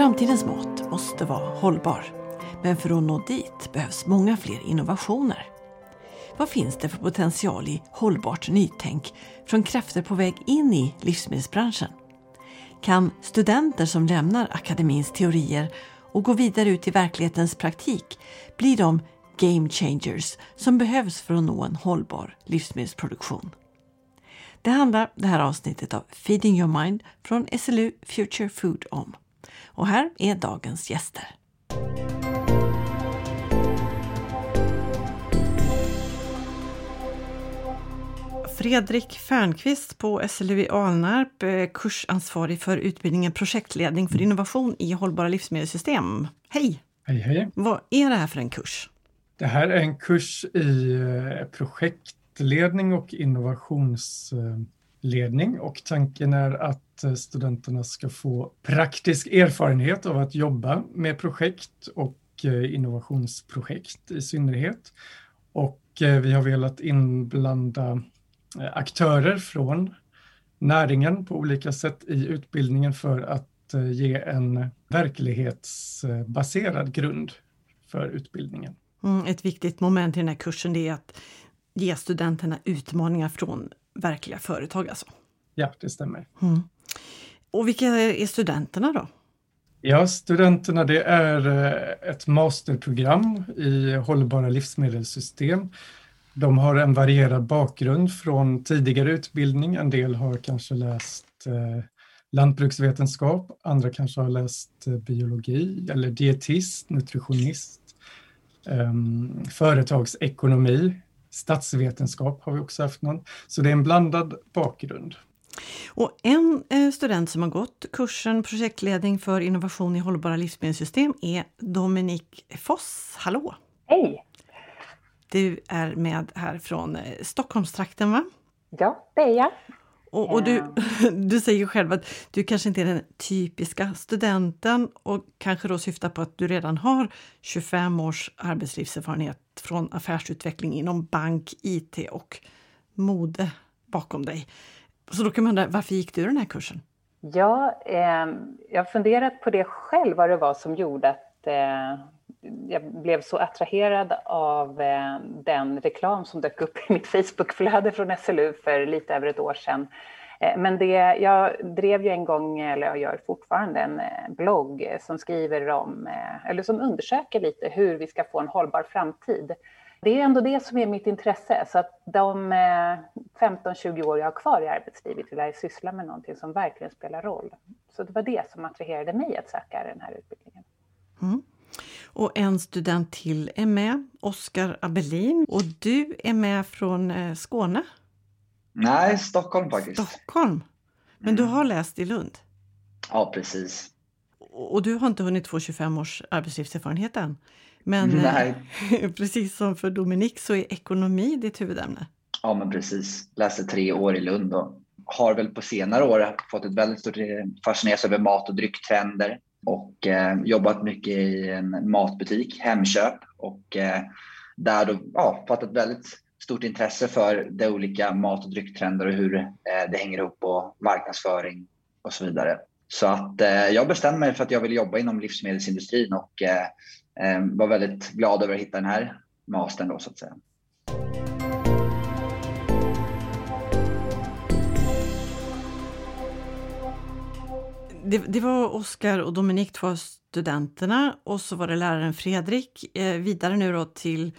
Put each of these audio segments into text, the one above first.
Framtidens mat måste vara hållbar. Men för att nå dit behövs många fler innovationer. Vad finns det för potential i hållbart nytänk från krafter på väg in i livsmedelsbranschen? Kan studenter som lämnar akademins teorier och går vidare ut i verklighetens praktik bli de game changers som behövs för att nå en hållbar livsmedelsproduktion? Det handlar det här avsnittet av Feeding Your Mind från SLU Future Food om. Och här är dagens gäster. Fredrik Fernqvist på SLU i Alnarp, eh, kursansvarig för utbildningen projektledning för innovation i hållbara livsmedelssystem. Hej! Hej, hej! Vad är det här för en kurs? Det här är en kurs i eh, projektledning och ledning och tanken är att eh, studenterna ska få praktisk erfarenhet av att jobba med projekt och eh, innovationsprojekt i synnerhet. Och eh, vi har velat inblanda aktörer från näringen på olika sätt i utbildningen för att ge en verklighetsbaserad grund för utbildningen. Mm, ett viktigt moment i den här kursen är att ge studenterna utmaningar från verkliga företag alltså? Ja, det stämmer. Mm. Och vilka är studenterna då? Ja, studenterna det är eh, ett masterprogram i hållbara livsmedelssystem de har en varierad bakgrund från tidigare utbildning. En del har kanske läst eh, lantbruksvetenskap, andra kanske har läst eh, biologi eller dietist, nutritionist, eh, företagsekonomi, statsvetenskap har vi också haft någon. Så det är en blandad bakgrund. Och en eh, student som har gått kursen projektledning för innovation i hållbara livsmedelssystem är Dominik Foss. Hallå! Hej! Du är med här från eh, Stockholmstrakten va? Ja, det är jag. Och, och du, du säger själv att du kanske inte är den typiska studenten och kanske då syftar på att du redan har 25 års arbetslivserfarenhet från affärsutveckling inom bank, IT och mode bakom dig. Så då kan man undra, varför gick du den här kursen? Ja, eh, jag har funderat på det själv, vad det var som gjorde att eh, jag blev så attraherad av eh, den reklam som dök upp i mitt Facebookflöde från SLU för lite över ett år sedan. Eh, men det, jag drev ju en gång, eller jag gör fortfarande, en eh, blogg som skriver om, eh, eller som undersöker lite hur vi ska få en hållbar framtid. Det är ändå det som är mitt intresse, så att de eh, 15-20 år jag har kvar i arbetslivet vill jag syssla med någonting som verkligen spelar roll. Så det var det som attraherade mig att söka den här utbildningen. Mm. Och en student till är med, Oskar Abelin. Och du är med från eh, Skåne? Nej, Stockholm faktiskt. Stockholm? Men du mm. har läst i Lund? Ja, precis. Och du har inte hunnit få 25 års arbetslivserfarenhet än? Men eh, Nej. precis som för Dominik så är ekonomi ditt huvudämne? Ja, men precis. Läser tre år i Lund och har väl på senare år fått ett väldigt stort fascinerande över mat och drycktrender och eh, jobbat mycket i en matbutik, Hemköp och eh, där då ja, fattat väldigt stort intresse för de olika mat och drycktrender och hur eh, det hänger ihop och marknadsföring och så vidare. Så att eh, jag bestämde mig för att jag ville jobba inom livsmedelsindustrin och eh, eh var väldigt glad över att hitta den här mastern då så att säga. Det, det, var Oskar och Dominik, två studenterna och så var det läraren Fredrik. Eh, vidare nu då till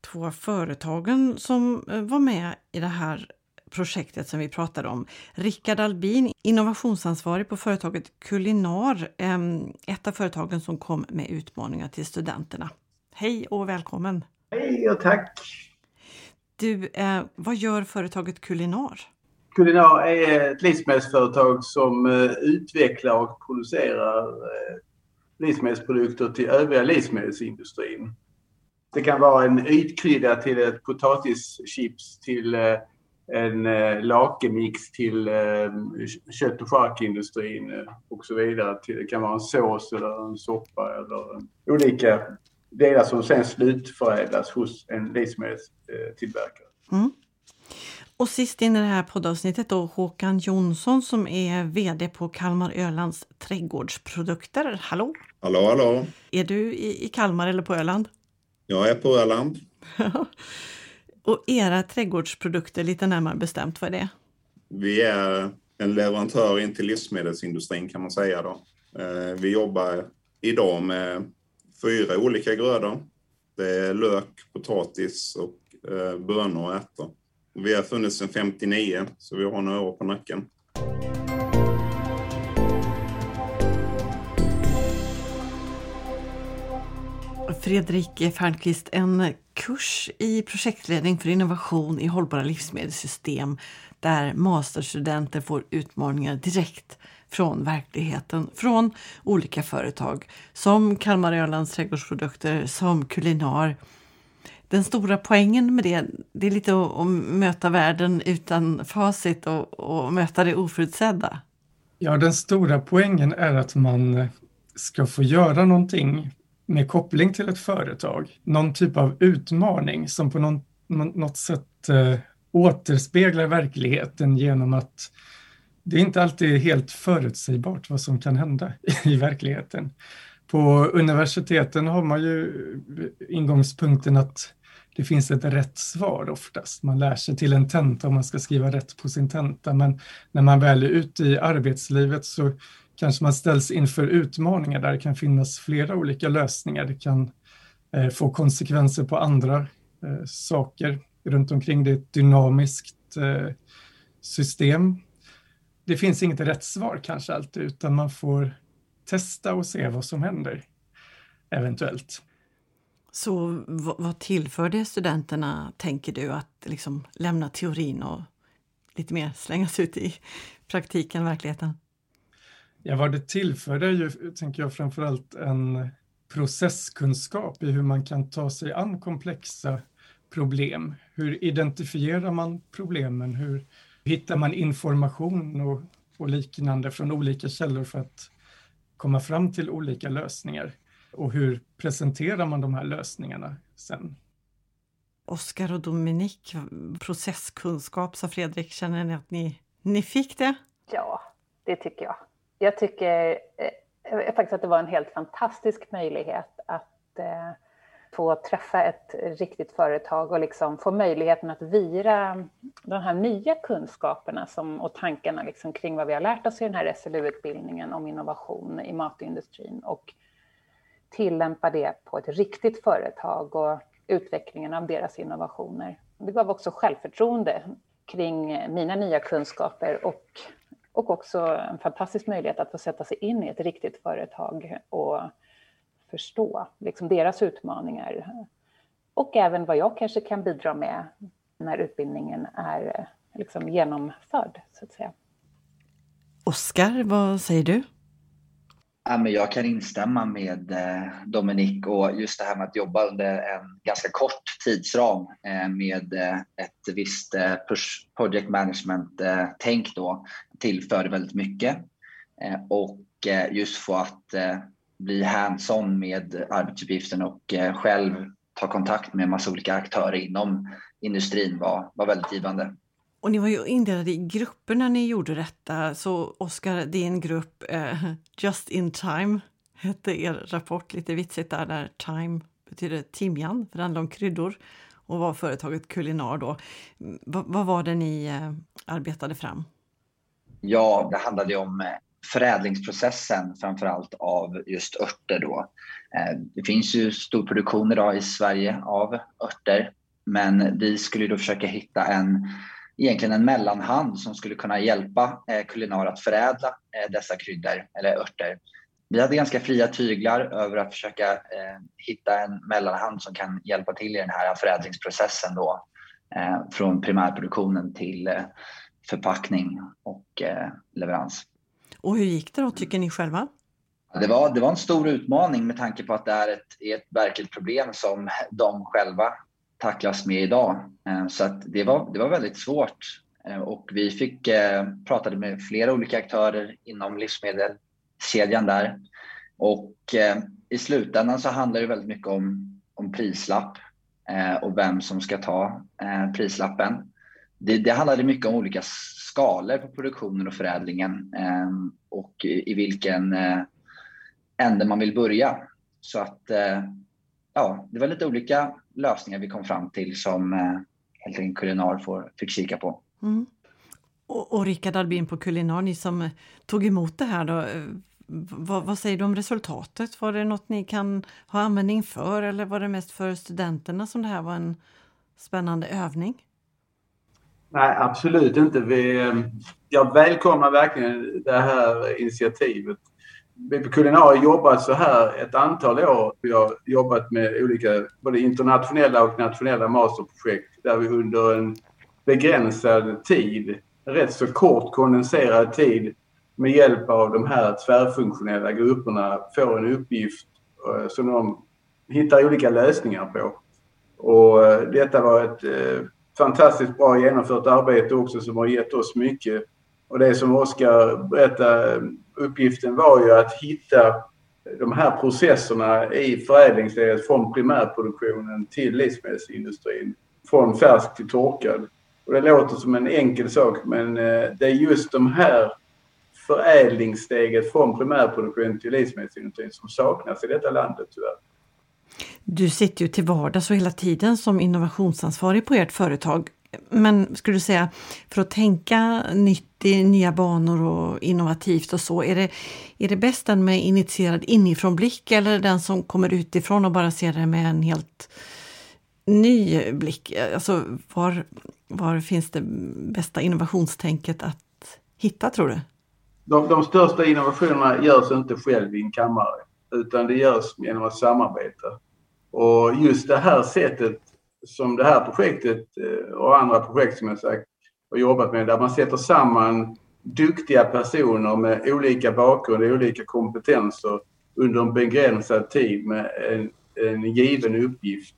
två företagen som eh, var med i det här projektet som vi pratade om. Rickard Albin, innovationsansvarig på företaget Kulinar, eh, ett av företagen som kom med utmaningar till studenterna. Hej och välkommen! Hej och tack! Du, eh, vad gör företaget Kulinar? Kulinar är ett livsmedelsföretag som eh, utvecklar och producerar eh, livsmedelsprodukter till övriga livsmedelsindustrin. Det kan vara en ytkrydda till ett potatischips till eh, en lakemix till kött och charkindustrin och så vidare. Det kan vara en sås eller en soppa eller olika delar som sen slutförädlas hos en livsmedelstillverkare. Mm. Och sist in i det här poddavsnittet då Håkan Jonsson som är VD på Kalmar Ölands trädgårdsprodukter. Hallå! Hallå, hallå! Är du i, i Kalmar eller på Öland? Jag är på Öland. och era trädgårdsprodukter lite närmare bestämt, vad är det? Vi är en leverantör in till livsmedelsindustrin kan man säga då. Eh, vi jobbar idag med fyra olika grödor. Det är lök, potatis och eh, bönor och ärtor. Vi har funnits sedan 59, så vi har några år på nacken. Fredrik Fernqvist, en kurs i projektledning för innovation i hållbara livsmedelssystem där masterstudenter får utmaningar direkt från verkligheten, från olika företag som Kalmar Ölands trädgårdsprodukter, som Kulinar. Den stora poängen med det, det är lite att, att möta världen utan facit och, och möta det oförutsedda. Ja, den stora poängen är att man ska få göra någonting med koppling till ett företag. Någon typ av utmaning som på någon, något sätt eh, återspeglar verkligheten genom att det är inte alltid helt förutsägbart vad som kan hända i verkligheten. På universiteten har man ju ingångspunkten att det finns ett rätt svar oftast. Man lär sig till en tenta om man ska skriva rätt på sin tenta, men när man väl är ute i arbetslivet så kanske man ställs inför utmaningar där det kan finnas flera olika lösningar. Det kan eh, få konsekvenser på andra eh, saker runt omkring. Det är ett dynamiskt eh, system. Det finns inget rätt svar kanske alltid, utan man får testa och se vad som händer eventuellt. Så vad tillför det studenterna, tänker du, att liksom lämna teorin och lite mer slängas ut i praktiken, verkligheten? Ja, vad det tillför är ju, tänker jag, framförallt en processkunskap i hur man kan ta sig an komplexa problem. Hur identifierar man problemen? Hur hittar man information och, och liknande från olika källor för att komma fram till olika lösningar? Och hur presenterar man de här lösningarna sen? Oskar och Dominik, processkunskap, sa Fredrik. Känner ni att ni, ni fick det? Ja, det tycker jag. Jag tycker eh, faktiskt att det var en helt fantastisk möjlighet att eh, få träffa ett riktigt företag och liksom få möjligheten att vira de här nya kunskaperna som, och tankarna liksom kring vad vi har lärt oss i den här SLU-utbildningen om innovation i matindustrin och tillämpa det på ett riktigt företag och utvecklingen av deras innovationer. Det gav också självförtroende kring mina nya kunskaper och, och också en fantastisk möjlighet att få sätta sig in i ett riktigt företag och förstå liksom deras utmaningar. Och även vad jag kanske kan bidra med när utbildningen är liksom genomförd, så att säga. Oskar, vad säger du? Ja, men jag kan instämma med eh, Dominik och just det här med att jobba under en ganska kort tidsram eh, med eh, ett visst project management-tänk då tillförde väldigt mycket. Och just få att bli hands-on med arbetsuppgiften och själv ta kontakt med massa olika aktörer inom industrin var, var väldigt givande. Och ni var ju indelade i grupper när ni gjorde detta. Så Oskar, din grupp eh, Just in time hette er rapport. Lite vitsigt där, där time betyder timjan, för det handlar om kryddor. Och var företaget Kulinar då. V vad var det ni eh, arbetade fram? Ja, det handlade om eh, förädlingsprocessen framför allt av just örter då. Eh, det finns ju stor produktion idag i Sverige av örter, men vi skulle då försöka hitta en egentligen en mellanhand som skulle kunna hjälpa eh, Kulinar att förädla eh, dessa kryddor eller örter. Vi hade ganska fria tyglar över att försöka eh, hitta en mellanhand som kan hjälpa till i den här förädlingsprocessen då, från primärproduktionen till förpackning och leverans. Och hur gick det då, tycker ni själva? Det var, det var en stor utmaning med tanke på att det är ett, ett verkligt problem som de själva tacklas med idag. Eh, så att det, var, det var väldigt svårt eh, och vi fick eh, pratade med flera olika aktörer inom livsmedelskedjan där. Och eh, i slutändan så handlar det väldigt mycket om, om prislapp och vem som ska ta prislappen. det, det handlade mycket om olika skalor på produktionen och förädlingen eh, och i vilken eh, ände man vill börja. Så att eh, ja, det var lite olika lösningar vi kom fram till som eh, helt enkelt Kulinar får, fick kika på. Mm. Och, och Rickard Albin på Kulinar, ni som tog emot det här då, eh, vad, vad, säger du om resultatet? Var det något ni kan ha användning för eller var det mest för studenterna som det här var en spännande övning? Nej, absolut inte. Vi, eh, jag välkomnar verkligen det här initiativet. BP Kulinar har jobbat så här ett antal år. Vi har jobbat med olika både internationella och nationella masterprojekt där vi under en begränsad tid, rätt så kort kondenserad tid med hjälp av de här tvärfunktionella grupperna får en uppgift eh, som de hittar olika lösningar på. Och eh, detta var ett eh, fantastiskt bra genomfört arbete också som har gett oss mycket. Och det som Oskar berättade, uppgiften var ju att hitta de här processerna i förädlingsledet från primärproduktionen till livsmedelsindustrin. Från färsk till torkad. Och det låter som en enkel sak men eh, det är just de här förädlingssteget från primärproduktion till livsmedelsindustrin som saknas i detta landet tyvärr. Du sitter ju till vardags och hela tiden som innovationsansvarig på ert företag. Men skulle du säga, för att tänka nytt i nya banor och innovativt och så, är det, är det bäst den med initierad inifrån blick eller den som kommer utifrån och bara ser det med en helt ny blick? Alltså var, var finns det bästa innovationstänket att hitta tror du? de, de största innovationerna görs inte själv i en kammare utan det görs genom att samarbeta. Och just det här sättet som det här projektet eh, och andra projekt som jag sagt och jobbat med där man sätter samman duktiga personer med olika bakgrund och olika kompetenser under en begränsad tid med en, en given uppgift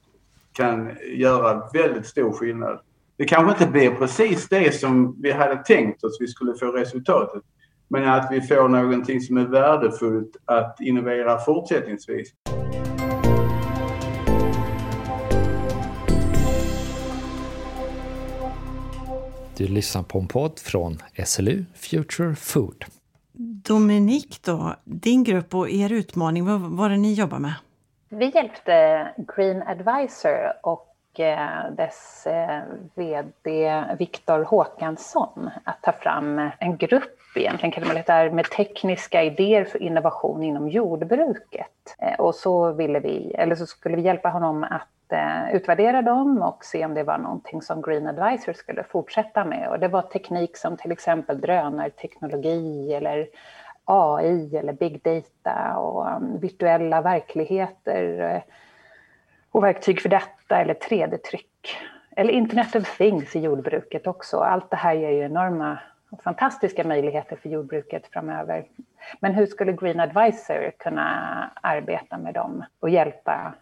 kan göra väldigt stor skillnad. Det kanske inte blir precis det som vi hade tänkt oss vi skulle få resultatet. Men att vi får någonting som är värdefullt att innovera fortsättningsvis. Du lyssnar på en podd från SLU Future Food. Dominik, då, din grupp och er utmaning, vad var det ni jobbar med? Vi hjälpte Green Advisor och eh, dess eh, VD Viktor Håkansson att ta fram en grupp egentligen kan man leta med tekniska idéer för innovation inom jordbruket. Eh, och så ville vi, eller så skulle vi hjälpa honom att Eh, utvärdera dem och se om det var någonting som Green Advisor skulle fortsätta med. Och det var teknik som till exempel drönarteknologi eller AI eller big data och um, virtuella verkligheter eh, och verktyg för detta eller 3D-tryck. Eller Internet of Things i jordbruket också. Allt det här ger ju enorma och fantastiska möjligheter för jordbruket framöver. Men hur skulle Green Advisor kunna arbeta med dem och hjälpa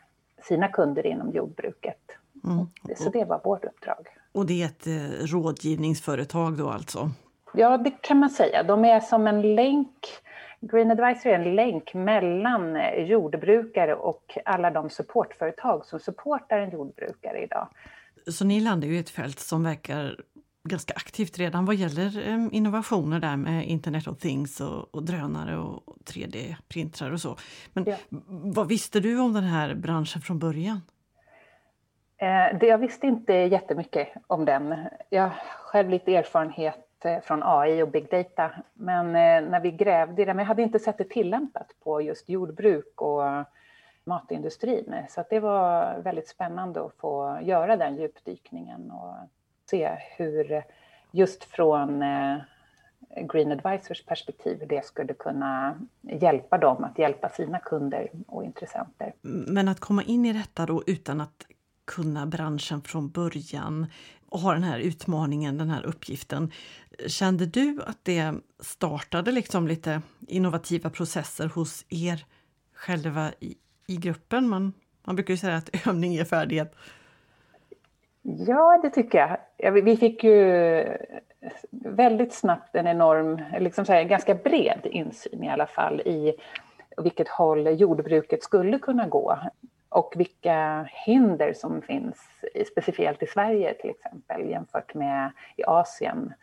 sina kunder inom jordbruket? Mm. Så det var vårt uppdrag. Och det är ett eh, rådgivningsföretag då alltså? Ja, det kan man säga. De är som en länk Green Advisor är en länk mellan jordbrukare och alla de supportföretag som supportar en jordbrukare idag. Så ni landar ju i ett fält som verkar ganska aktivt redan vad gäller eh, innovationer där med Internet of Things och, och drönare och 3D-printrar och så. Men ja. vad visste du om den här branschen från början? Eh, det, jag visste inte jättemycket om den. Jag har själv lite erfarenhet eh, från AI och big data, men när vi grävde i det, men jag hade inte sett det tillämpat på just jordbruk och matindustrin. Så det var väldigt spännande att få göra den djupdykningen och se hur just från eh, Green Advisors perspektiv hur det skulle kunna hjälpa dem att hjälpa sina kunder och intressenter. Men att komma in i detta då utan att kunna branschen från början och ha den här utmaningen, den här uppgiften. Kände du att det startade liksom lite innovativa processer hos er själva i, i gruppen? Man, man brukar ju säga att övning ger färdighet. Ja, det tycker jag. Vi fick ju väldigt snabbt en enorm, liksom så här, ganska bred insyn i alla fall i vilket håll jordbruket skulle kunna gå. och vilka hinder som finns speciellt i Sverige till exempel jämfört med i Asien.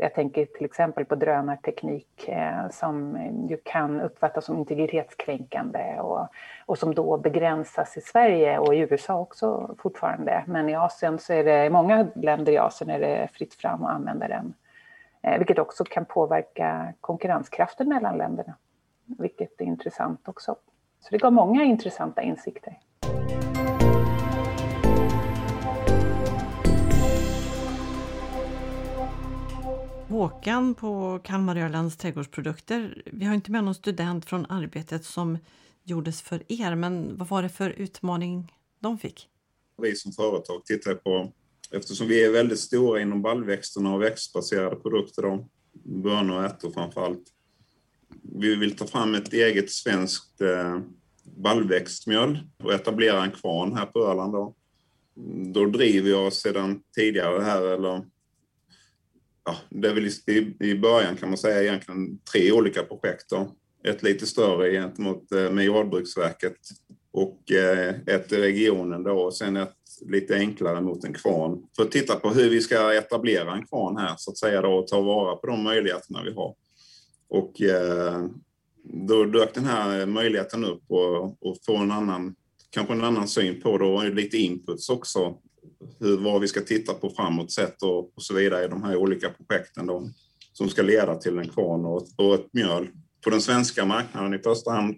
Jag tänker till exempel på drönarteknik eh, som ju kan uppfattas som integritetskränkande och, och som då begränsas i Sverige och i USA också fortfarande. Men i Asien så är det, i många länder i Asien är det fritt fram att använda den. Eh, vilket också kan påverka konkurrenskraften mellan länderna. Vilket är intressant också. Så det gav många intressanta insikter. Håkan på Kalmar Ölands trädgårdsprodukter. Vi har inte med någon student från arbetet som gjordes för er, men vad var det för utmaning de fick? Vi som företag tittar på, eftersom vi är väldigt stora inom baljväxterna och växtbaserade produkter, då, bönor och ärtor framför allt. Vi vill ta fram ett eget svenskt eh, baljväxtmjöl och etablera en kvarn här på Öland. Då, då driver jag sedan tidigare här, eller ja, det är väl i, i början kan man säga egentligen tre olika projekt. Då. Ett lite större gentemot eh, med Jordbruksverket och eh, ett i regionen då och sen ett lite enklare mot en kvarn. För att titta på hur vi ska etablera en kvarn här så att säga då och ta vara på de möjligheterna vi har. Och eh, då dök den här möjligheten upp och, och få en annan, kanske en annan syn på det och lite inputs också hur, vad vi ska titta på framåt sett och, och så vidare i de här olika projekten då, som ska leda till en kvarn och, och ett mjöl på den svenska marknaden i första hand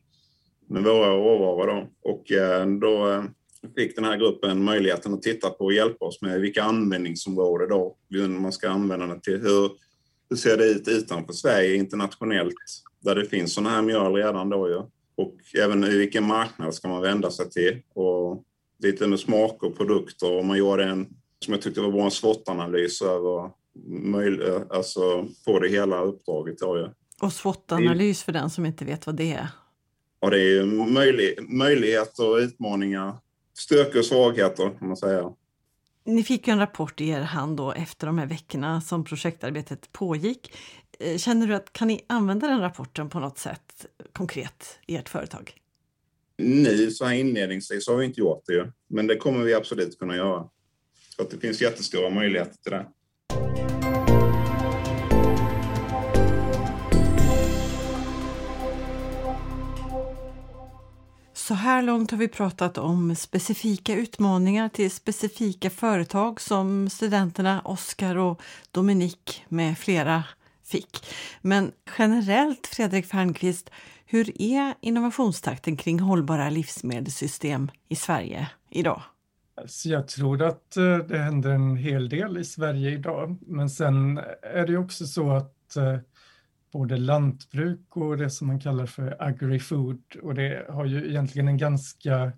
med våra råvaror. Då. Och eh, då eh, fick den här gruppen möjligheten att titta på och hjälpa oss med vilka användningsområden då man ska använda det till. Hur, hur ser det ut utanför Sverige internationellt där det finns sådana här mjöl redan då ju? Och även i vilken marknad ska man vända sig till? Och lite med smak och produkter och man gjorde en, som jag tyckte var bra, en SWOT-analys över alltså på det hela uppdraget. Ja. Och SWOT-analys för den som inte vet vad det är? Ja, det är möjlig, möjligheter och utmaningar, styrkor och svagheter kan man säga. Ni fick ju en rapport i er hand då efter de här veckorna som projektarbetet pågick. Eh, känner du att kan ni använda den rapporten på något sätt konkret i ert företag? Nu så här inledningsvis har vi inte gjort det ju, men det kommer vi absolut kunna göra. Så att det finns jättestora möjligheter till det. Så här långt har vi pratat om specifika utmaningar till specifika företag som studenterna Oskar och Dominik med flera fick. Men generellt, Fredrik Fernqvist, hur är innovationstakten kring hållbara livsmedelssystem i Sverige idag? Alltså jag tror att eh, det händer en hel del i Sverige idag, men sen är det också så att eh, både lantbruk och det som man kallar för agri-food och det har ju egentligen en ganska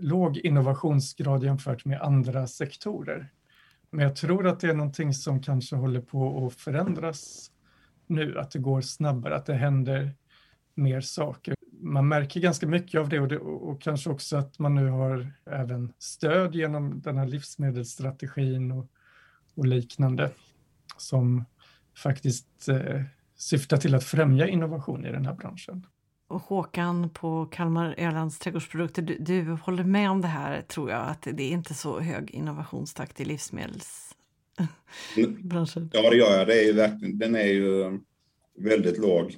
låg innovationsgrad jämfört med andra sektorer. Men jag tror att det är någonting som kanske håller på att förändras nu, att det går snabbare, att det händer mer saker. Man märker ganska mycket av det och, det och, kanske också att man nu har även stöd genom den här livsmedelsstrategin och, och liknande som faktiskt eh, syftar till att främja innovation i den här branschen. Håkan på Kalmar Ölands trädgårdsprodukter, du, du, håller med om det här tror jag, att det är inte så hög innovationstakt i livsmedelsbranschen? Ja, det gör jag. Det är ju verkligen, den är ju väldigt låg.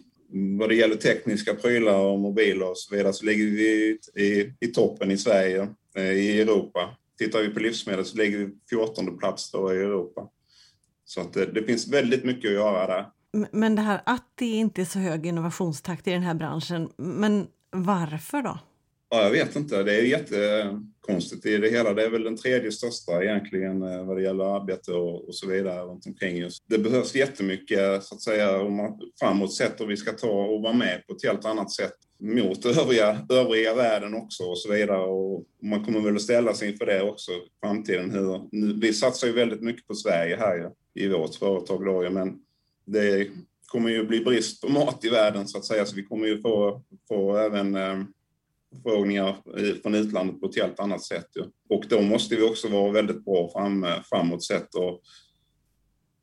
Vad det gäller tekniska prylar och mobiler och så vidare så ligger vi i, i toppen i Sverige, eh, i Europa. Tittar vi på livsmedel så ligger vi 14 plats då i Europa. Så att det, det finns väldigt mycket att göra där. Men det här att det inte är så hög innovationstakt i den här branschen, men varför då? Ja, jag vet inte. Det är jättekonstigt i det hela. Det är väl den tredje största egentligen eh, vad det gäller arbete och, och så vidare runt omkring just. Det behövs jättemycket så att säga om man, framåt sett och vi ska ta och vara med på ett helt annat sätt mot övriga, övriga världen också och så vidare. Och man kommer väl att ställa sig inför det också i framtiden. Hur, nu, vi satsar ju väldigt mycket på Sverige här i vårt företag då, men det kommer ju bli brist på mat i världen så att säga, så vi kommer ju få, få även eh, förfrågningar från utlandet på ett helt annat sätt. Ju. Och då måste vi också vara väldigt bra fram, framåt sett. Och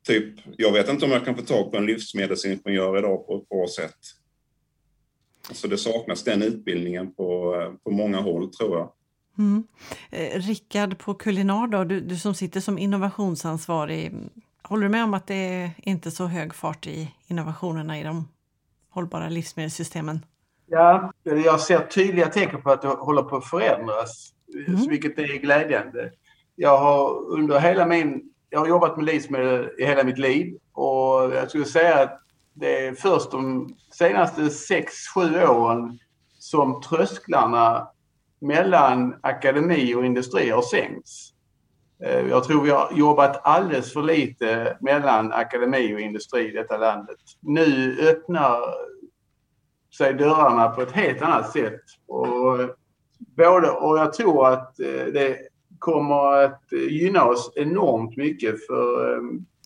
typ, jag vet inte om jag kan få tag på en livsmedelsingenjör idag på ett bra sätt. Alltså det saknas den utbildningen på, på många håll tror jag. Mm. Eh, Rickard på Kulinar, då, du, du som sitter som innovationsansvarig, håller du med om att det är inte så hög fart i innovationerna i de hållbara livsmedelssystemen? Ja, jag ser tydliga tecken på att det håller på att förändras, Mm. vilket är glädjande. Jag har under hela min... Jag har jobbat med livsmedel i hela mitt liv och jag skulle säga att det är först de senaste sex sju åren som trösklarna mellan akademi och industri har sänkts. Eh, jag tror vi har jobbat alldeles för lite mellan akademi och industri i detta landet. Nu öppnar sig dörrarna på ett helt annat sätt. Och, både, och jag tror att eh, det kommer att gynna oss enormt mycket för eh,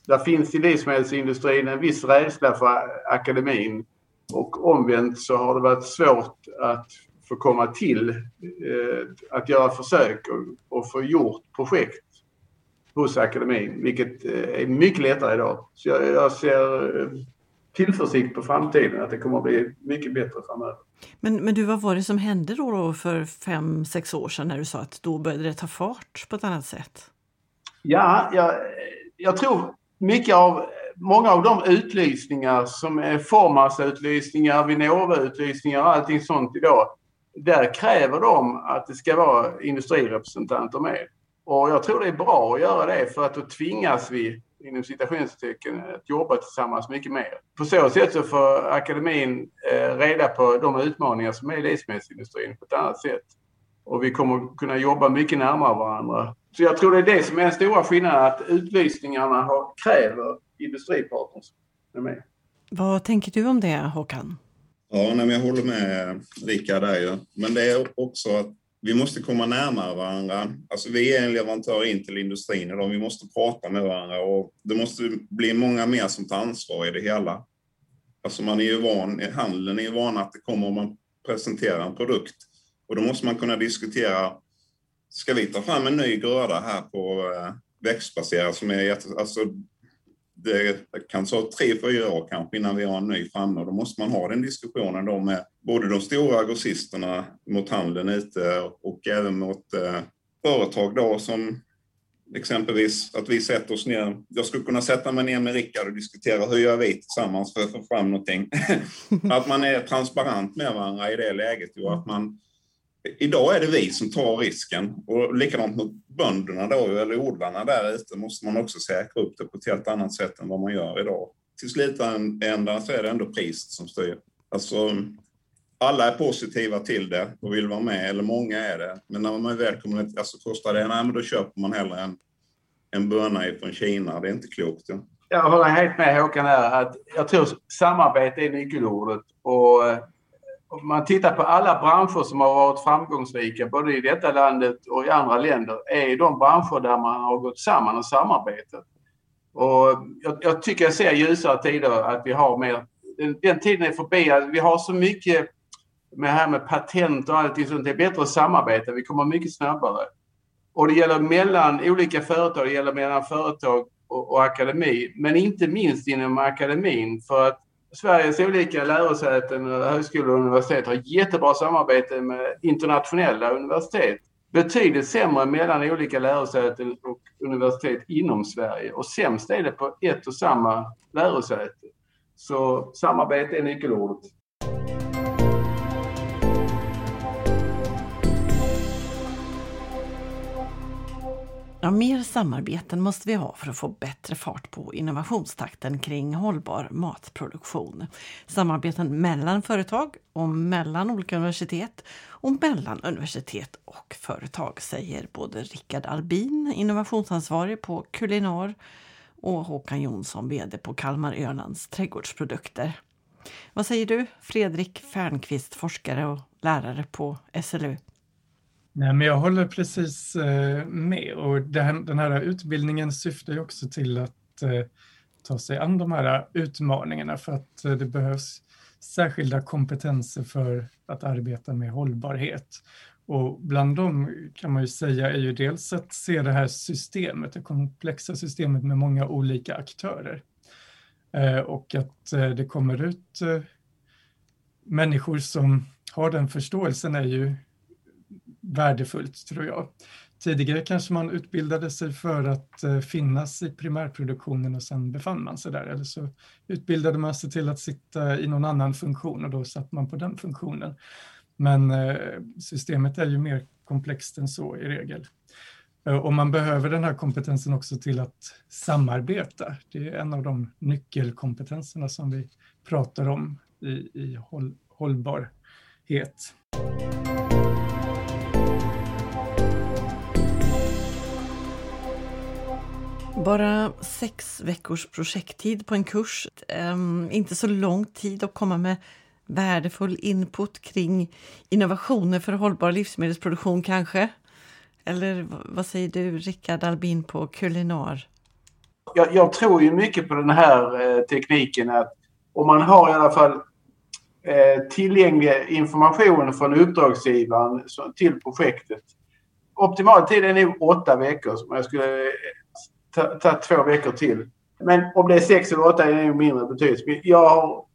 där finns i livsmedelsindustrin en viss rädsla för akademin och omvänt så har det varit svårt att få komma till att göra försök och, och få gjort projekt hos akademin, vilket eh, är mycket lättare idag. Så jag, jag ser eh, tillförsikt på framtiden, att det kommer att bli mycket bättre framöver. Men, men du, vad var det som hände då, då för fem, sex år sedan när du sa att då började det ta fart på ett annat sätt? Ja, jag, jag tror mycket av, många av de utlysningar som är Formas-utlysningar, Vinnova-utlysningar och allting sånt idag, där kräver de att det ska vara industrirepresentanter med. Och jag tror det är bra att göra det för att då tvingas vi inom citationstecken att jobba tillsammans mycket mer. På så sätt så får akademin eh, reda på de utmaningar som är i livsmedelsindustrin på ett annat sätt. Och vi kommer kunna jobba mycket närmare varandra. Så jag tror det är det som är den stora skillnaden, att utlysningarna har, kräver industripartners med. Vad tänker du om det, Håkan? Ja, nej, men jag håller med Rickard där ju. Men det är också att vi måste komma närmare varandra. Alltså vi är en leverantör in till industrin idag. Vi måste prata med varandra och det måste bli många mer som tar ansvar i det hela. Alltså man är ju van, handeln är ju van att det kommer om man presenterar en produkt och då måste man kunna diskutera, ska vi ta fram en ny gröda här på eh, växtbaserat som är jätte, alltså det kan ta tre, fyra år kanske innan vi har en ny framme och då måste man ha den diskussionen då med både de stora grossisterna mot handeln ute och även mot eh, företag då som exempelvis att vi sätter oss ner. Jag skulle kunna sätta mig ner med Rickard och diskutera hur gör vi tillsammans för att få fram någonting. att man är transparent med varandra i det läget och att man Idag är det vi som tar risken och likadant mot bönderna då, eller odlarna där ute, måste man också säkra upp det på ett helt annat sätt än vad man gör idag. Till slutändan så är det ändå priset som styr. Alltså, alla är positiva till det och vill vara med, eller många är det. Men när man väl kommer, alltså kostar det, nej men då köper man hellre en, en böna från Kina. Det är inte klokt. Ja. Jag håller helt med Håkan här att jag tror samarbete är nyckelordet. Och eh, om man tittar på alla branscher som har varit framgångsrika, både i detta landet och i andra länder, är de branscher där man har gått samman och samarbetat. Och jag, jag tycker jag ser ljusare tider att vi har mer... Den, den tiden är förbi. Att vi har så mycket med här med patent och allting sånt. Det är bättre att samarbeta. Vi kommer mycket snabbare. Och det gäller mellan olika företag, det gäller mellan företag och, och akademi. Men inte minst inom akademin för att Sveriges olika lärosäten, högskolor och universitet har jättebra samarbete med internationella universitet. Betydligt sämre mellan olika lärosäten och universitet inom Sverige. Och sämst är det på ett och samma lärosäte. Så samarbete är nyckelordet. Ja, mer samarbeten måste vi ha för att få bättre fart på innovationstakten kring hållbar matproduktion. Samarbeten mellan företag och mellan olika universitet och mellan universitet och företag, säger både Rickard Albin, innovationsansvarig på Kulinar och Håkan Jonsson, VD på Kalmar Ölands trädgårdsprodukter. Vad säger du, Fredrik Fernqvist, forskare och lärare på SLU? Nej, men jag håller precis eh, med och den här utbildningen syftar ju också till att eh, ta sig an de här utmaningarna för att eh, det behövs särskilda kompetenser för att arbeta med hållbarhet. Och bland dem kan man ju säga är ju dels att se det här systemet, det komplexa systemet med många olika aktörer. Och att det kommer ut människor som har den förståelsen är ju värdefullt tror jag. Tidigare kanske man utbildade sig för att eh, finnas i primärproduktionen och sen befann man sig där. Eller så utbildade man sig till att sitta i någon annan funktion och då satt man på den funktionen. Men eh, systemet är ju mer komplext än så i regel. Eh, och man behöver den här kompetensen också till att samarbeta. Det är en av de nyckelkompetenserna som vi pratar om i, i håll, hållbarhet. Bara sex veckors projekttid på en kurs. Um, inte så lång tid att komma med värdefull input kring innovationer för hållbar livsmedelsproduktion kanske? Eller vad säger du, Rickard Albin på Kulinar? Jag, jag, tror ju mycket på den här eh, tekniken att om man har i alla fall eh, tillgänglig information från uppdragsgivaren så, till projektet. Optimal tid är nog åtta veckor, som jag skulle eh, ta, ta två veckor till. Men om det är sex eller åtta är nog mindre betydelse. Jag har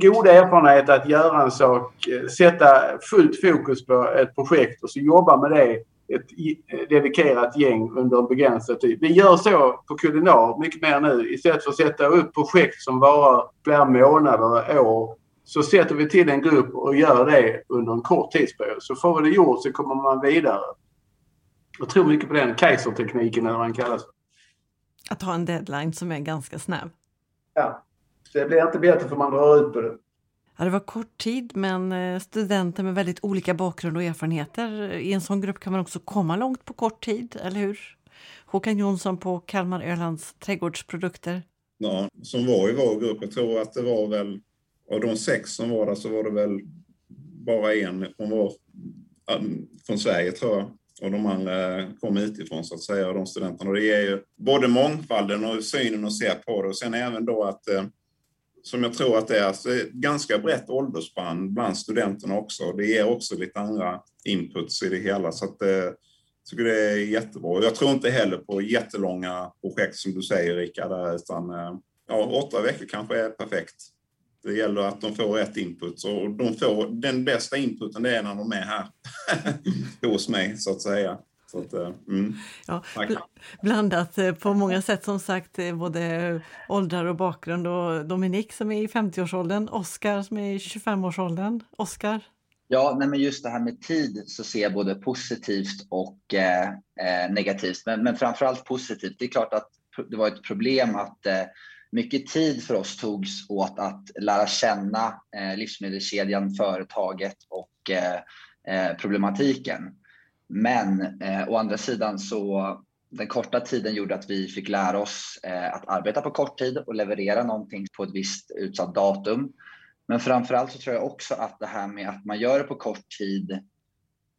goda erfarenheter att göra en sak, eh, sätta fullt fokus på ett projekt och så jobba med det ett eh, dedikerat gäng under en begränsad tid. Vi gör så på Kulinar mycket mer nu. Istället för att sätta upp projekt som varar flera månader, år, så sätter vi till en grupp och gör det under en kort tidsperiod. Så får vi det gjort så kommer man vidare. Jag tror mycket på den Kaisertekniken eller vad den kallas. Att ha en deadline som är ganska snäv? Ja. Det blir inte bättre för man drar ut på det. Ja, det var kort tid, men eh, studenter med väldigt olika bakgrund och erfarenheter. I en sån grupp kan man också komma långt på kort tid, eller hur? Håkan Jonsson på Kalmar Ölands trädgårdsprodukter. Ja, som var i vår grupp, jag tror att det var väl, av de sex som var där så var det väl bara en från, var, från Sverige tror jag. Och de andra kom utifrån så att säga, de studenterna. Och det ger ju både mångfalden och synen att se på det och sen även då att eh, som jag tror att det är, alltså ett ganska brett åldersspann bland studenterna också. Det ger också lite andra inputs i det hela. Så att, eh, jag tycker det är jättebra. Jag tror inte heller på jättelånga projekt som du säger Rickard, utan eh, ja, åtta veckor kanske är perfekt. Det gäller att de får rätt input och de får den bästa inputen det är när de är här hos mig så att säga. Så att, eh, mm. ja, blandat eh, på många sätt som sagt, eh, både åldrar och bakgrund. Och Dominik som är i 50-årsåldern, Oskar som är i 25-årsåldern. Oskar? Ja, nej men just det här med tid så ser jag både positivt och eh, negativt. Men, men framförallt positivt. Det är klart att det var ett problem att eh, mycket tid för oss togs åt att lära känna eh, livsmedelskedjan, företaget och eh, eh, problematiken. Men eh, å andra sidan så den korta tiden gjorde att vi fick lära oss eh, att arbeta på kort tid och leverera någonting på ett visst utsatt datum. Men framförallt så tror jag också att det här med att man gör det på kort tid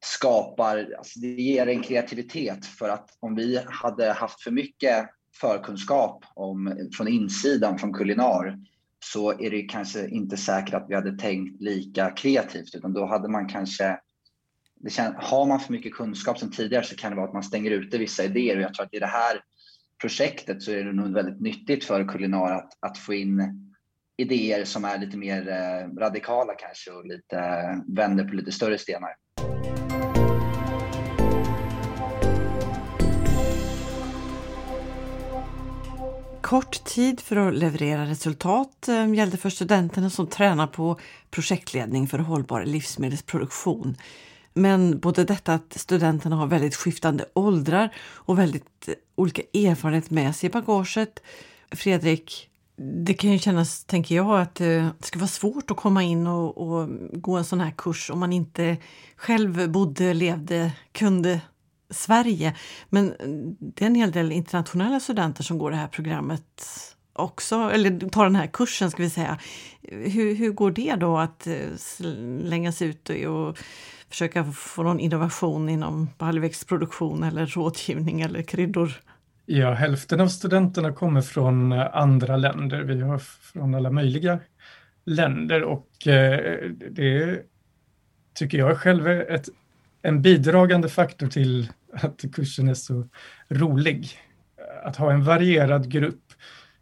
skapar, alltså det ger en kreativitet för att om vi hade haft för mycket förkunskap om, från insidan från Kulinar så är det kanske inte säkert att vi hade tänkt lika kreativt utan då hade man kanske det har man för mycket kunskap som tidigare så kan det vara att man stänger ute vissa idéer och jag tror att i det här projektet så är det nog väldigt nyttigt för Kulinar att, att få in idéer som är lite mer eh, radikala kanske och lite eh, vänder på lite större stenar. Kort tid för att leverera resultat eh, gällde för studenterna som tränar på projektledning för hållbar livsmedelsproduktion. Men både detta att studenterna har väldigt skiftande åldrar och väldigt eh, olika erfarenhet med sig i bagaget. Fredrik, det kan ju kännas, tänker jag, att eh, det ska vara svårt att komma in och, och gå en sån här kurs om man inte själv bodde, levde, kunde Sverige. Men eh, det är en hel del internationella studenter som går det här programmet också, eller tar den här kursen ska vi säga. Hur, hur går det då att eh, slängas ut och försöka få någon innovation inom baljväxtproduktion eller rådgivning eller kryddor? Ja, hälften av studenterna kommer från eh, andra länder. Vi har från alla möjliga länder och det tycker jag själv är ett, en bidragande faktor till att kursen är så rolig. Att ha en varierad grupp,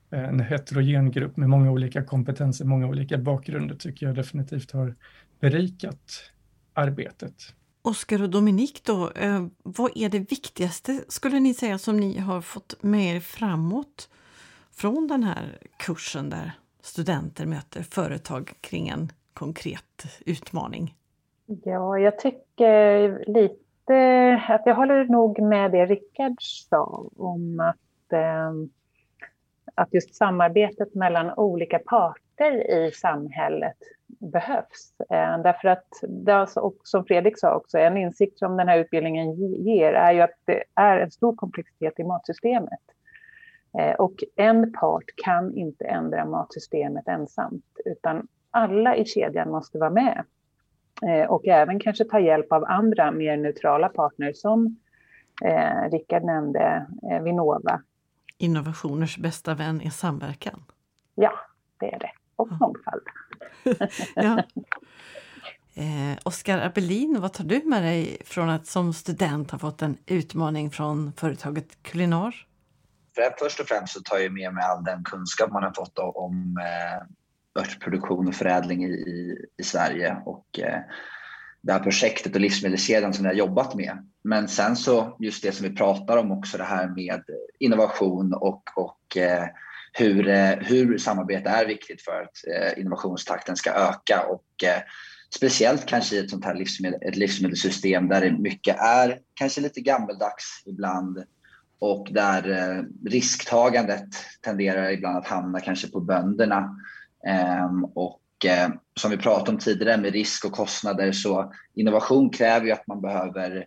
en heterogen grupp med många olika kompetenser, många olika bakgrunder tycker jag definitivt har berikat arbetet. Oskar och Dominik då, eh, vad är det viktigaste skulle ni säga som ni har fått med er framåt från den här kursen där studenter möter företag kring en konkret utmaning? Ja, jag tycker lite att jag håller nog med det Rickard sa om att, eh, att just samarbetet mellan olika parter i samhället behövs. Eh, därför att, det, som Fredrik sa också, en insikt som den här utbildningen ger är ju att det är en stor komplexitet i matsystemet. Eh, och en part kan inte ändra matsystemet ensamt, utan alla i kedjan måste vara med. Eh, och även kanske ta hjälp av andra mer neutrala partner som eh, Rickard nämnde, eh, Vinnova. Innovationers bästa vän är samverkan. Ja, det är det. Och mångfald. ja. Eh, Oskar Abelin, vad tar du med dig från att som student ha fått en utmaning från företaget Kulinar? Först och främst så tar jag med mig all den kunskap man har fått om eh, örtproduktion och förädling i, i Sverige. Och eh, det här projektet och livsmedelskedjan som vi har jobbat med. Men sen så just det som vi pratar om också det här med innovation och, och eh, hur, eh, hur samarbete är viktigt för att eh, innovationstakten ska öka. Och eh, speciellt kanske i ett sånt här livsmedel, ett livsmedelssystem där det mycket är kanske lite gammeldags ibland. Och där eh, risktagandet tenderar ibland att hamna kanske på bönderna. Ehm, och eh, som vi pratade om tidigare med risk och kostnader så innovation kräver ju att man behöver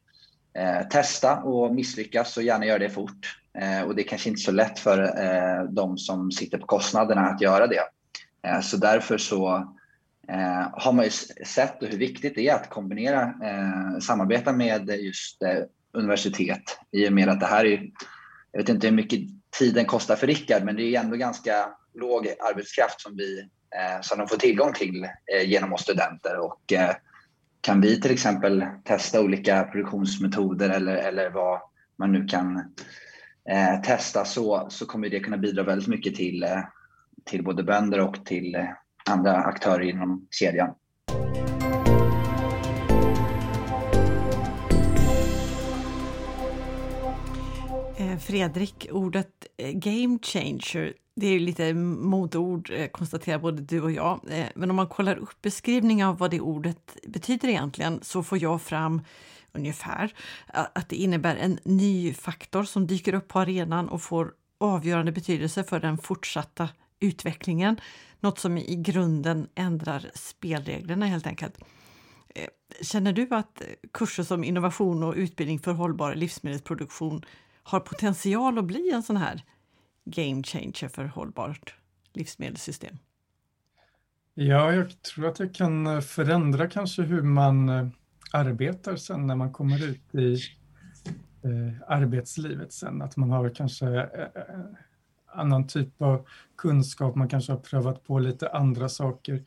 eh, testa och misslyckas och gärna göra det fort. Eh, och det är kanske inte så lätt för de som sitter på kostnaderna att göra det. Så därför så har man ju sett hur viktigt det är att kombinera samarbeta med just universitet i och med att det här är, jag vet inte hur mycket tiden kostar för Rickard, men det är ändå ganska låg arbetskraft som, vi, eh, som de får tillgång till eh, genom oss studenter. Och, eh, kan vi till exempel testa olika produktionsmetoder eller, eller vad man nu kan eh, testa så, så kommer det kunna bidra väldigt mycket till, eh, till både bönder och till eh, andra aktörer inom kedjan. Eh, Fredrik, ordet eh, game changer det är lite modord, eh, konstaterar både du och jag. Men om man kollar upp beskrivningen av vad det ordet betyder egentligen så får jag fram ungefär att det innebär en ny faktor som dyker upp på arenan och får avgörande betydelse för den fortsatta utvecklingen. Något som i grunden ändrar spelreglerna helt enkelt. Känner du att kurser som innovation och utbildning för hållbar livsmedelsproduktion har potential att bli en sån här game changer för hållbart livsmedelssystem? Ja, jag tror att det kan förändra kanske hur man eh, arbetar sen när man kommer ut i eh, arbetslivet sen. Att man har kanske eh, eh annan typ av kunskap, man kanske har prövat på lite andra saker.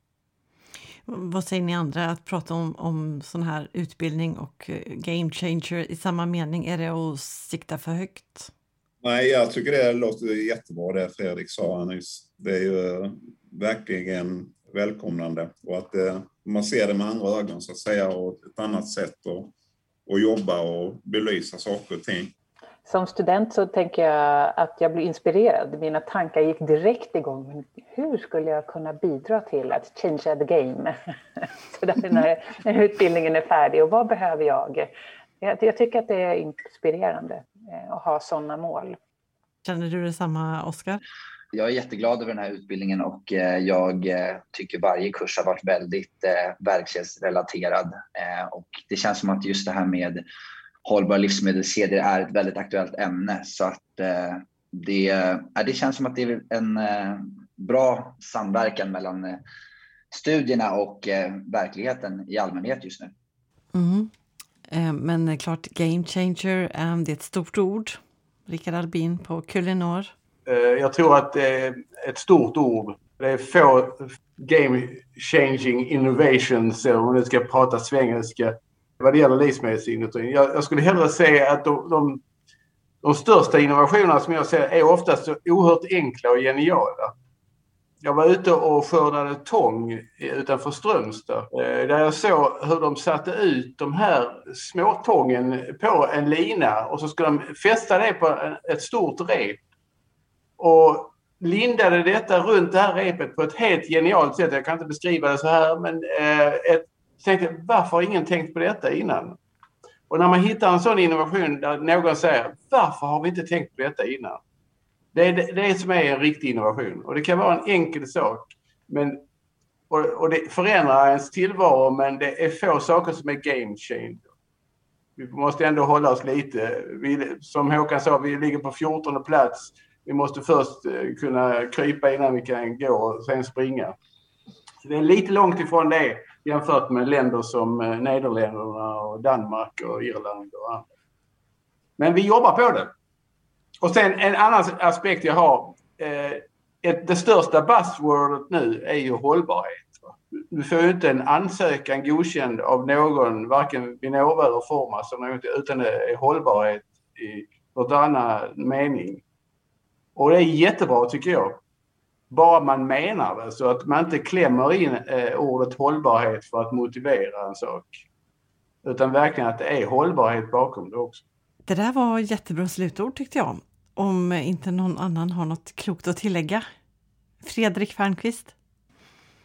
Vad säger ni andra att prata om, om sån här utbildning och eh, game changer i samma mening? Är det att sikta för högt? Nej, jag tycker det låter jättebra det Fredrik sa nyss. Det är ju eh, verkligen välkomnande och att det, man ser det med andra ögon så att säga och ett annat sätt att, att jobba och belysa saker och ting. Som student så tänker jag att jag blir inspirerad. Mina tankar gick direkt igång. Men hur skulle jag kunna bidra till att change the game? så där när, när utbildningen är färdig och vad behöver jag? Jag, jag tycker att det är inspirerande. Eh, och ha sådana mål. Känner du detsamma, Oskar? Jag är jätteglad över den här utbildningen och eh, jag eh, tycker varje kurs har varit väldigt verksamhetsrelaterad. Och det känns som att just det här med hållbara livsmedelskedjor är ett väldigt aktuellt ämne. Så att det, det känns som att det är en bra samverkan mellan studierna och verkligheten i allmänhet just nu. Mm. Eh, men klart, game changer, eh, det är ett stort ord. Rickard Albin på Kulinor. Eh, jag tror att det är ett stort ord. Det är få game changing innovations, om nu ska prata svengelska, vad det gäller livsmedelsindustrin. Jag, jag skulle hellre säga att de, de, de största innovationerna som jag ser är oftast så oerhört enkla och geniala. jag var ute och skördade tång utanför Strömstad. Eh, där jag såg hur de satte ut de här småtången på en lina och så skulle de fästa det på ett stort rep. Och lindade detta runt det här repet på ett helt genialt sätt. Jag kan inte beskriva det så här men eh, ett så tänkte varför har ingen tänkt på detta innan? Och när man hittar en sån innovation där någon säger varför har vi inte tänkt på detta innan? Det är det, det som är en riktig innovation. Och det kan vara en enkel sak. Men, och, och det förändrar ens tillvaro men det är få saker som är game changer. Vi måste ändå hålla oss lite. Vi, som Håkan sa, vi ligger på 14 plats. Vi måste först eh, kunna krypa innan vi kan gå och sen springa. Så det är lite långt ifrån det jämfört med länder som eh, Nederländerna och Danmark och Irland och andra. Men vi jobbar på det. Och sen en annan aspekt jag har. Eh, ett, det största buzzwordet nu är ju hållbarhet. Du får ju inte en ansökan godkänd av någon, varken Vinnova eller Formas, utan det är hållbarhet i varannan mening. Och det är jättebra tycker jag. Bara man menar det, så att man inte klämmer in eh, ordet hållbarhet för att motivera en sak. Utan verkligen att det är hållbarhet bakom det också. Det där var jättebra slutord tyckte jag om inte någon annan har något klokt att tillägga. Fredrik Fernqvist?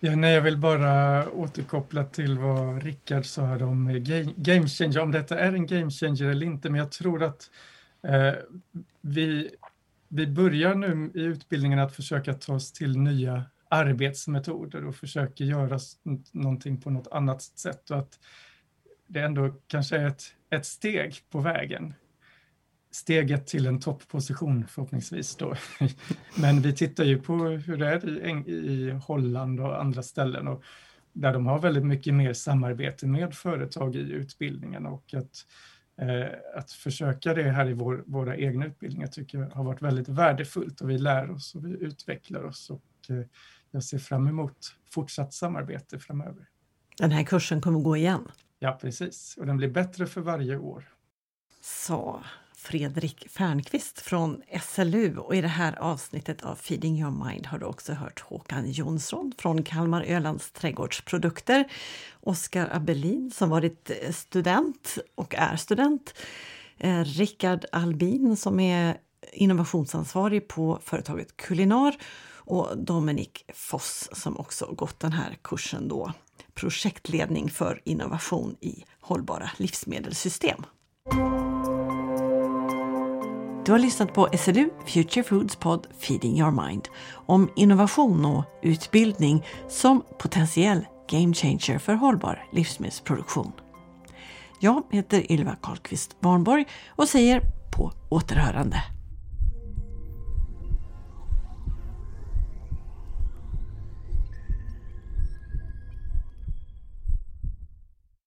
Ja, nej, jag vill bara återkoppla till vad Rickard sa om game changer, om detta är en game changer eller inte, men jag tror att eh, vi, vi börjar nu i utbildningen att försöka ta oss till nya arbetsmetoder och försöker göra någonting på något annat sätt och att det ändå kanske är ett, ett steg på vägen steget till en toppposition förhoppningsvis då. Men vi tittar ju på hur det är i, i Holland och andra ställen och där de har väldigt mycket mer samarbete med företag i utbildningen och att, eh, att försöka det här i vår, våra egna utbildningar tycker jag har varit väldigt värdefullt och vi lär oss och vi utvecklar oss och eh, jag ser fram emot fortsatt samarbete framöver. Den här kursen kommer gå igen? Ja, precis. Och den blir bättre för varje år. Så Fredrik Fernqvist från SLU och i det här avsnittet av Feeding your mind har du också hört Håkan Jonsson från Kalmar Ölands trädgårdsprodukter, Oskar Abelin som varit eh, student och är student, eh, Rickard Albin som är innovationsansvarig på företaget Kulinar och Dominik Foss som också gått den här kursen då, projektledning för innovation i hållbara livsmedelssystem. Du har lyssnat på SLU Future Foods podd Feeding Your Mind om innovation och utbildning som potentiell game changer för hållbar livsmedelsproduktion. Jag heter Ylva Karlqvist Warnborg och säger på återhörande.